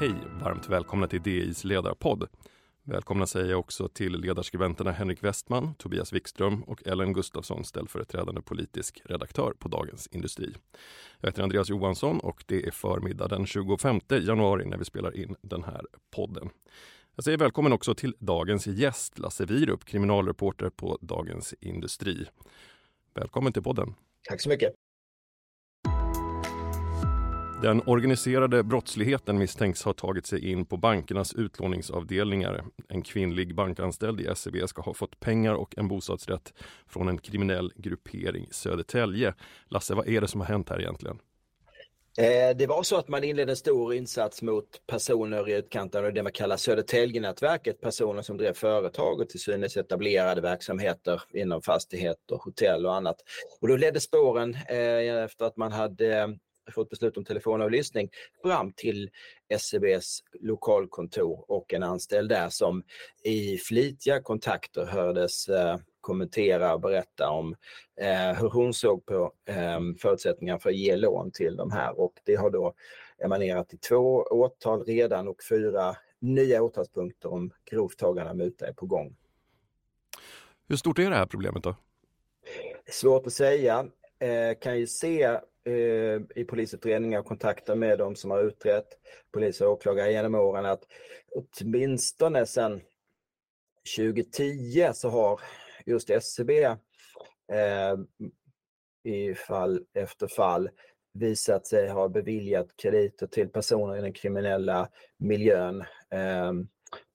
Hej! Varmt välkomna till DIs ledarpodd. Välkomna säger jag också till ledarskribenterna Henrik Westman, Tobias Wikström och Ellen Gustafsson, ställföreträdande politisk redaktör på Dagens Industri. Jag heter Andreas Johansson och det är förmiddag den 25 januari när vi spelar in den här podden. Jag säger välkommen också till dagens gäst, Lasse Wierup, kriminalreporter på Dagens Industri. Välkommen till podden. Tack så mycket. Den organiserade brottsligheten misstänks ha tagit sig in på bankernas utlåningsavdelningar. En kvinnlig bankanställd i SEB ska ha fått pengar och en bostadsrätt från en kriminell gruppering i Södertälje. Lasse, vad är det som har hänt här egentligen? Eh, det var så att man inledde en stor insats mot personer i utkanten av det man kallar Södertäljenätverket. personer som drev företag och till synes etablerade verksamheter inom fastigheter, hotell och annat. Och då ledde spåren eh, efter att man hade fått beslut om telefonavlyssning fram till SCBs lokalkontor och en anställd där som i flitiga kontakter hördes eh, kommentera och berätta om eh, hur hon såg på eh, förutsättningar för att ge lån till de här och det har då emanerat i två åtal redan och fyra nya åtalspunkter om grovt tagande av muta är på gång. Hur stort är det här problemet då? Svårt att säga. Eh, kan ju se Eh, i polisutredningar och kontakter med de som har utrett, polis och åklagare genom åren att åtminstone sedan 2010 så har just SCB eh, i fall efter fall visat sig ha beviljat krediter till personer i den kriminella miljön. Eh,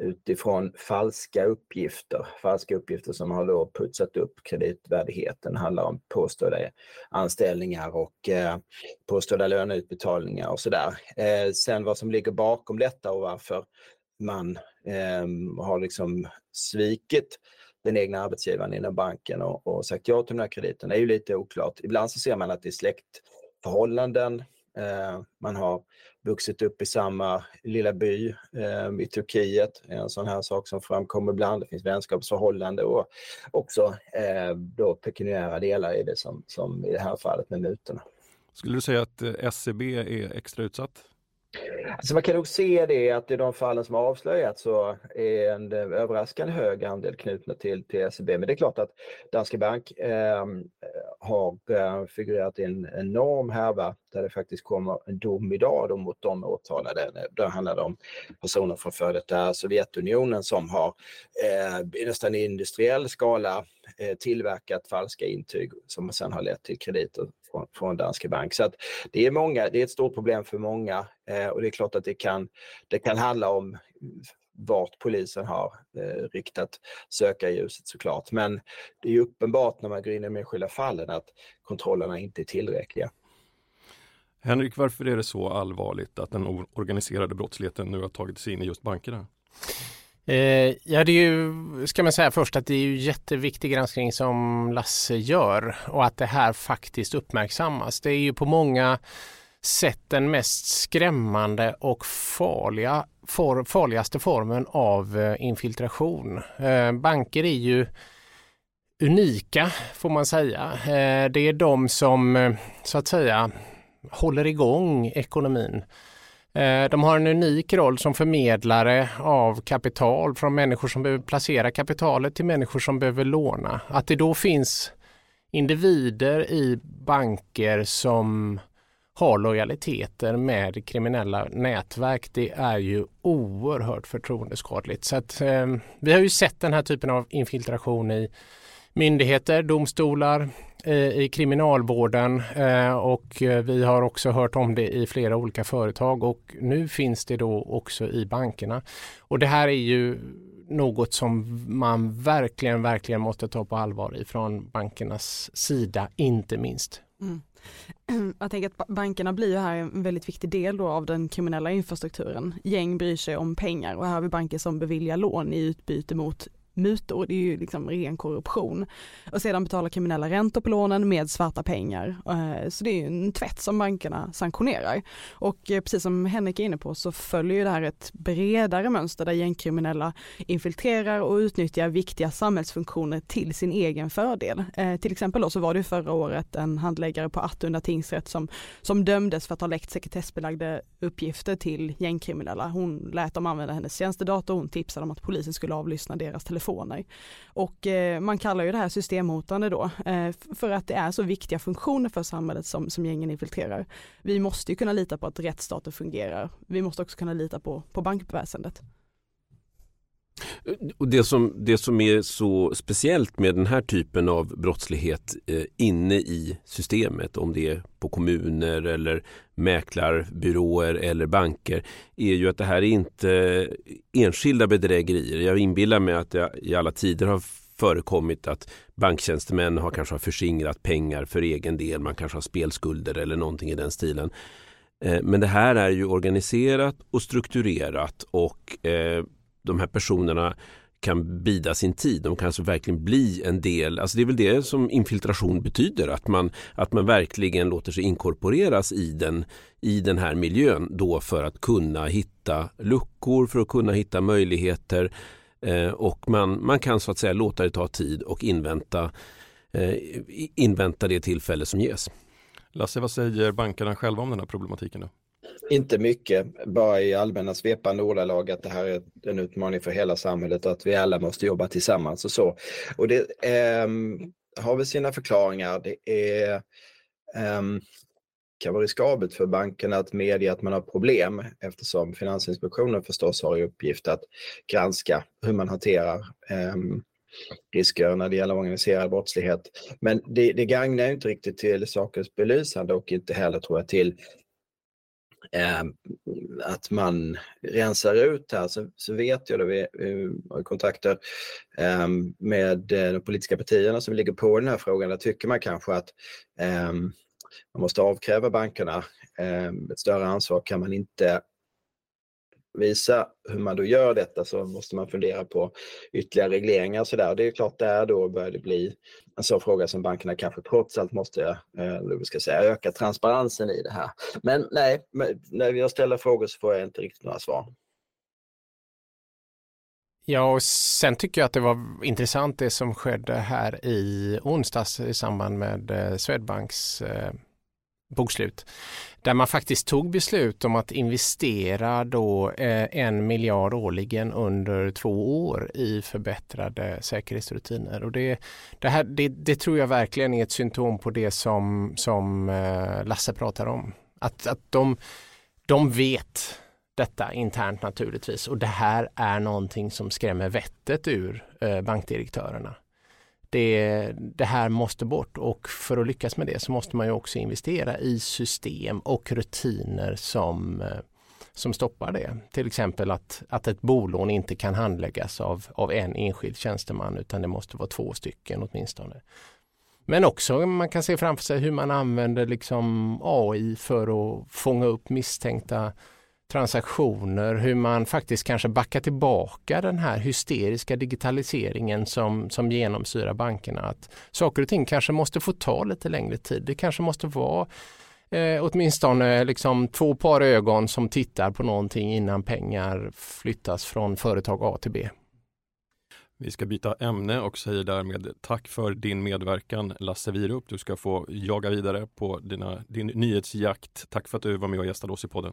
utifrån falska uppgifter. Falska uppgifter som har då putsat upp kreditvärdigheten. Det handlar om påstådda anställningar och eh, påstådda löneutbetalningar och sådär. Eh, sen vad som ligger bakom detta och varför man eh, har liksom svikit den egna arbetsgivaren inom banken och, och sagt ja till den här krediten är ju lite oklart. Ibland så ser man att det är släktförhållanden. Eh, man har vuxit upp i samma lilla by eh, i Turkiet. En sån här sak som framkommer ibland. Det finns vänskapsförhållande och också eh, då pekuniära delar i det som, som i det här fallet med mutorna. Skulle du säga att eh, SCB är extra utsatt? Alltså man kan nog se det att i de fallen som har avslöjats så är en eh, överraskande hög andel knutna till, till SEB. Men det är klart att Danske Bank ehm, eh, har figurerat i en enorm härva där det faktiskt kommer en dom idag då mot de åtalade. Det handlar det om personer från före detta Sovjetunionen som har eh, nästan i industriell skala Eh, tillverkat falska intyg som sen har lett till krediter från, från Danske Bank. Så att det är många, det är ett stort problem för många eh, och det är klart att det kan, det kan handla om vart polisen har eh, riktat sökarljuset såklart. Men det är uppenbart när man går in i de enskilda fallen att kontrollerna inte är tillräckliga. Henrik, varför är det så allvarligt att den organiserade brottsligheten nu har tagit sig in i just bankerna? Eh, ja, det är ju, ska man säga först att det är ju jätteviktig granskning som Lasse gör och att det här faktiskt uppmärksammas. Det är ju på många sätt den mest skrämmande och farliga, for, farligaste formen av eh, infiltration. Eh, banker är ju unika får man säga. Det är de som så att säga håller igång ekonomin. Eh, de har en unik roll som förmedlare av kapital från människor som behöver placera kapitalet till människor som behöver låna. Att det då finns individer i banker som har lojaliteter med kriminella nätverk, det är ju oerhört förtroendeskadligt. Så att, eh, vi har ju sett den här typen av infiltration i myndigheter, domstolar, eh, i kriminalvården eh, och eh, vi har också hört om det i flera olika företag och nu finns det då också i bankerna. Och det här är ju något som man verkligen, verkligen måste ta på allvar ifrån bankernas sida, inte minst. Mm. Jag tänker att bankerna blir ju här en väldigt viktig del då av den kriminella infrastrukturen. Gäng bryr sig om pengar och här har vi banker som beviljar lån i utbyte mot mutor, det är ju liksom ren korruption. Och sedan betalar kriminella räntor på lånen med svarta pengar. Eh, så det är ju en tvätt som bankerna sanktionerar. Och eh, precis som Henrik är inne på så följer ju det här ett bredare mönster där gängkriminella infiltrerar och utnyttjar viktiga samhällsfunktioner till sin egen fördel. Eh, till exempel då så var det förra året en handläggare på Attunda tingsrätt som, som dömdes för att ha läckt sekretessbelagda uppgifter till gängkriminella. Hon lät dem använda hennes tjänstedator, hon tipsade om att polisen skulle avlyssna deras telefoner. Och eh, man kallar ju det här systemhotande då, eh, för att det är så viktiga funktioner för samhället som, som gängen infiltrerar. Vi måste ju kunna lita på att rättsstaten fungerar. Vi måste också kunna lita på, på bankväsendet. Och det, som, det som är så speciellt med den här typen av brottslighet eh, inne i systemet, om det är på kommuner eller mäklarbyråer eller banker, är ju att det här är inte enskilda bedrägerier. Jag inbillar mig att det i alla tider har förekommit att banktjänstemän har kanske har förskingrat pengar för egen del, man kanske har spelskulder eller någonting i den stilen. Eh, men det här är ju organiserat och strukturerat och eh, de här personerna kan bida sin tid. De kan alltså verkligen bli en del, alltså det är väl det som infiltration betyder, att man, att man verkligen låter sig inkorporeras i den, i den här miljön då för att kunna hitta luckor, för att kunna hitta möjligheter eh, och man, man kan så att säga låta det ta tid och invänta, eh, invänta det tillfälle som ges. Lasse, vad säger bankerna själva om den här problematiken? Då? Inte mycket, bara i allmänna svepande ordalag att det här är en utmaning för hela samhället och att vi alla måste jobba tillsammans och så. Och det eh, har väl sina förklaringar. Det är, eh, kan vara riskabelt för bankerna att medge att man har problem eftersom Finansinspektionen förstås har i uppgift att granska hur man hanterar eh, risker när det gäller organiserad brottslighet. Men det, det gagnar inte riktigt till sakens belysande och inte heller tror jag till eh, att man rensar ut här så, så vet jag, då vi, vi har kontakter ehm, eh, med de politiska partierna som ligger på den här frågan, där tycker man kanske att eh, man måste avkräva bankerna ehm, ett större ansvar. Kan man inte visa hur man då gör detta så måste man fundera på ytterligare regleringar och sådär. Det är klart, där då börjar det bli en sån fråga som bankerna kanske trots allt måste eh, ska säga, öka transparensen i det här. Men nej, när jag ställer frågor så får jag inte riktigt några svar. Ja, och sen tycker jag att det var intressant det som skedde här i onsdags i samband med eh, Swedbanks eh, bokslut. Där man faktiskt tog beslut om att investera då eh, en miljard årligen under två år i förbättrade säkerhetsrutiner. Och det, det, här, det, det tror jag verkligen är ett symptom på det som, som eh, Lasse pratar om. Att, att de, de vet detta internt naturligtvis och det här är någonting som skrämmer vettet ur eh, bankdirektörerna det, det här måste bort och för att lyckas med det så måste man ju också investera i system och rutiner som, eh, som stoppar det. Till exempel att, att ett bolån inte kan handläggas av, av en enskild tjänsteman utan det måste vara två stycken åtminstone. Men också man kan se framför sig hur man använder liksom AI för att fånga upp misstänkta transaktioner, hur man faktiskt kanske backar tillbaka den här hysteriska digitaliseringen som, som genomsyrar bankerna. Att saker och ting kanske måste få ta lite längre tid. Det kanske måste vara eh, åtminstone liksom två par ögon som tittar på någonting innan pengar flyttas från företag A till B. Vi ska byta ämne och säger därmed tack för din medverkan Lasse Wierup. Du ska få jaga vidare på dina, din nyhetsjakt. Tack för att du var med och gästade oss i podden.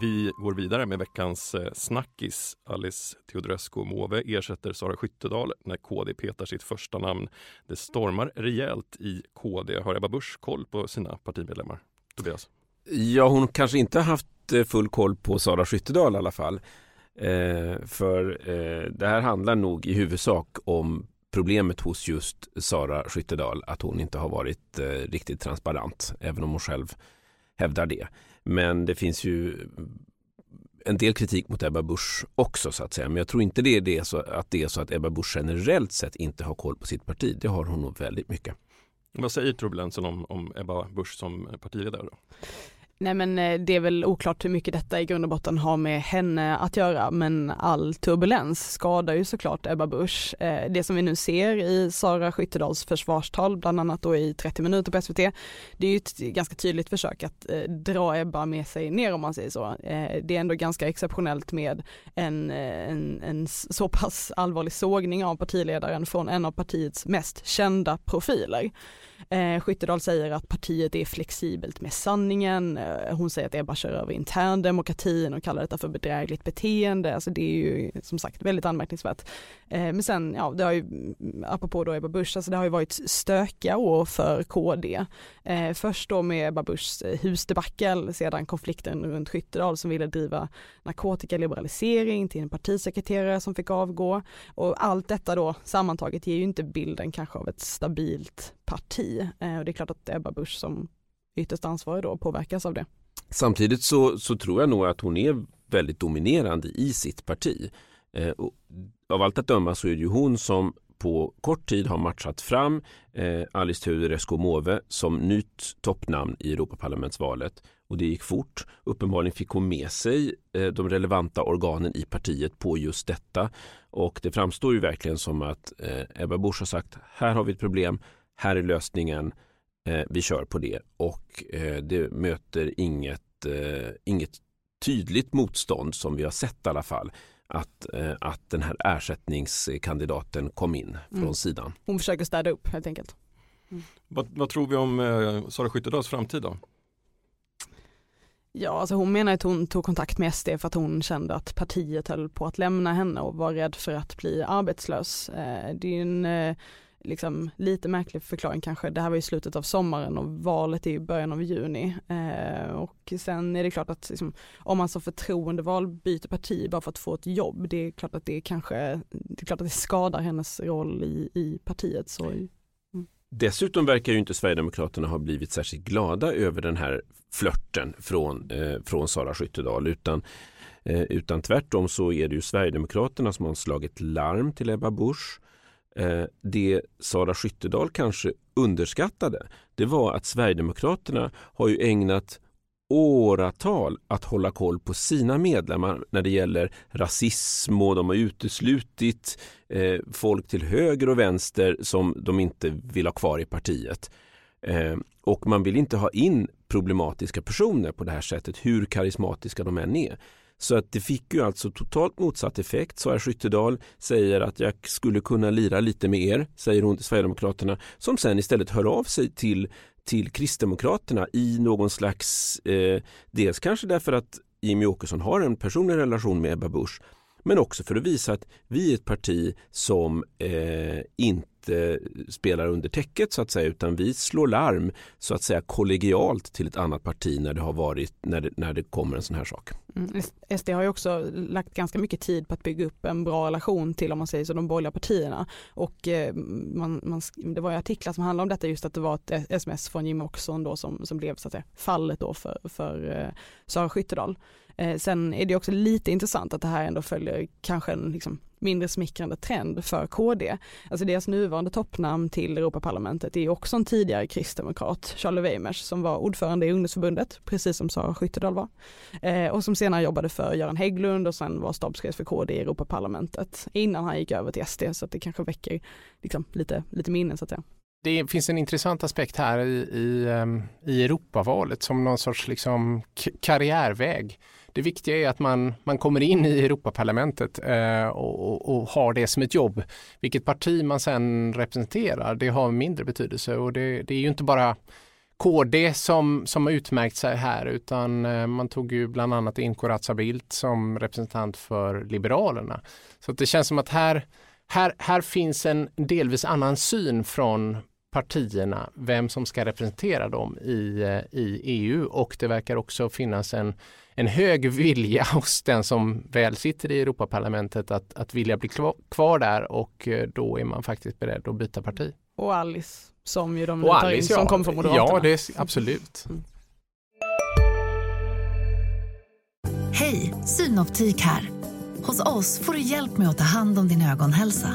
Vi går vidare med veckans eh, snackis. Alice Teodorescu Måwe ersätter Sara Skyttedal när KD petar sitt första namn. Det stormar rejält i KD. Har Ebba Busch koll på sina partimedlemmar? Tobias? Ja, hon kanske inte haft eh, full koll på Sara Skyttedal i alla fall. Eh, för eh, det här handlar nog i huvudsak om problemet hos just Sara Skyttedal att hon inte har varit eh, riktigt transparent, även om hon själv hävdar det. Men det finns ju en del kritik mot Ebba Busch också så att säga. Men jag tror inte det är det så att det är så att Ebba Busch generellt sett inte har koll på sitt parti. Det har hon nog väldigt mycket. Vad säger turbulensen om, om Ebba Busch som partiledare? Då? Nej men eh, det är väl oklart hur mycket detta i grund och botten har med henne att göra men all turbulens skadar ju såklart Ebba Busch. Eh, det som vi nu ser i Sara Skyttedals försvarstal, bland annat då i 30 minuter på SVT, det är ju ett ganska tydligt försök att eh, dra Ebba med sig ner om man säger så. Det är ändå ganska exceptionellt med en, en, en så pass allvarlig sågning av partiledaren från en av partiets mest kända profiler. Eh, Skyttedal säger att partiet är flexibelt med sanningen. Eh, hon säger att Ebba kör över interndemokratin och kallar detta för bedrägligt beteende. Alltså det är ju som sagt väldigt anmärkningsvärt. Eh, men sen, ja, det har ju, mm, apropå då Ebba Busch, alltså det har ju varit stökiga år för KD. Eh, först då med Ebba Buschs eh, husdebacle, sedan konflikten runt Skyttedal som ville driva narkotikaliberalisering till en partisekreterare som fick avgå. Och allt detta då sammantaget ger ju inte bilden kanske av ett stabilt parti. Eh, och det är klart att Ebba Busch som ytterst ansvarig då påverkas av det. Samtidigt så, så tror jag nog att hon är väldigt dominerande i sitt parti. Eh, av allt att döma så är det ju hon som på kort tid har matchat fram eh, Alice Teodorescu Måwe som nytt toppnamn i Europaparlamentsvalet. Och det gick fort. Uppenbarligen fick hon med sig eh, de relevanta organen i partiet på just detta. Och det framstår ju verkligen som att eh, Ebba Busch har sagt här har vi ett problem, här är lösningen, eh, vi kör på det. Och eh, det möter inget, eh, inget tydligt motstånd som vi har sett i alla fall att, eh, att den här ersättningskandidaten kom in från mm. sidan. Hon försöker städa upp helt enkelt. Mm. Vad, vad, tror vi om eh, Sara Skyttedals framtid då? Ja, alltså hon menar att hon tog kontakt med SD för att hon kände att partiet höll på att lämna henne och var rädd för att bli arbetslös. Eh, det är en eh, liksom lite märklig förklaring kanske. Det här var i slutet av sommaren och valet är i början av juni. Eh, och sen är det klart att liksom, om man som förtroendeval byter parti bara för att få ett jobb, det är klart att det kanske, det är klart att det skadar hennes roll i, i partiet. Så, mm. Dessutom verkar ju inte Sverigedemokraterna ha blivit särskilt glada över den här flörten från, eh, från Sara Skyttedal utan eh, utan tvärtom så är det ju Sverigedemokraterna som har slagit larm till Ebba Busch Eh, det Sara Skyttedal kanske underskattade det var att Sverigedemokraterna har ju ägnat åratal att hålla koll på sina medlemmar när det gäller rasism och de har uteslutit eh, folk till höger och vänster som de inte vill ha kvar i partiet. Eh, och man vill inte ha in problematiska personer på det här sättet hur karismatiska de än är. Så att det fick ju alltså totalt motsatt effekt. Sara Skyttedal säger att jag skulle kunna lira lite med er, säger hon till Sverigedemokraterna, som sen istället hör av sig till, till Kristdemokraterna i någon slags, eh, dels kanske därför att Jimmy Åkesson har en personlig relation med Ebba Busch, men också för att visa att vi är ett parti som eh, inte inte spelar under täcket så att säga utan vi slår larm så att säga kollegialt till ett annat parti när det har varit när det, när det kommer en sån här sak. Mm. SD har ju också lagt ganska mycket tid på att bygga upp en bra relation till om man säger så de borgerliga partierna och eh, man, man, det var ju artiklar som handlade om detta just att det var ett sms från Jimmie Åkesson då som, som blev så att säga fallet då för, för eh, Sara Skyttedal. Eh, sen är det också lite intressant att det här ändå följer kanske en liksom, mindre smickrande trend för KD. Alltså deras nuvarande toppnamn till Europaparlamentet är också en tidigare kristdemokrat, Charlie Weimers, som var ordförande i ungdomsförbundet, precis som Sara Skyttedal var. Eh, och som senare jobbade för Göran Hägglund och sen var stabschef för KD i Europaparlamentet innan han gick över till SD, så att det kanske väcker liksom, lite, lite minnen så att säga det finns en intressant aspekt här i, i, ehm, i Europavalet som någon sorts liksom karriärväg. Det viktiga är att man, man kommer in i Europaparlamentet eh, och, och, har det som ett jobb. Vilket parti man sen representerar, det har mindre betydelse och det, det är ju inte bara KD som, som har utmärkt sig här utan eh, man tog ju bland annat in Corazza Bildt som representant för Liberalerna. Så det känns som att här, här, här finns en delvis annan syn från partierna, vem som ska representera dem i, eh, i EU och det verkar också finnas en, en hög vilja hos den som väl sitter i Europaparlamentet att, att vilja bli kvar där och eh, då är man faktiskt beredd att byta parti. Och Alice som ju de nu tar in som ja. kommer från Moderaterna. Ja, det är, absolut. Mm. Hej, Synoptik här. Hos oss får du hjälp med att ta hand om din ögonhälsa.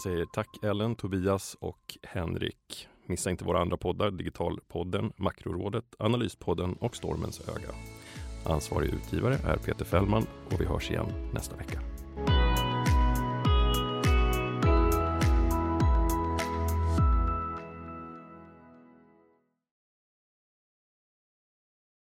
Jag säger tack Ellen, Tobias och Henrik. Missa inte våra andra poddar, Digitalpodden, Makrorådet, Analyspodden och Stormens öga. Ansvarig utgivare är Peter Fällman och vi hörs igen nästa vecka.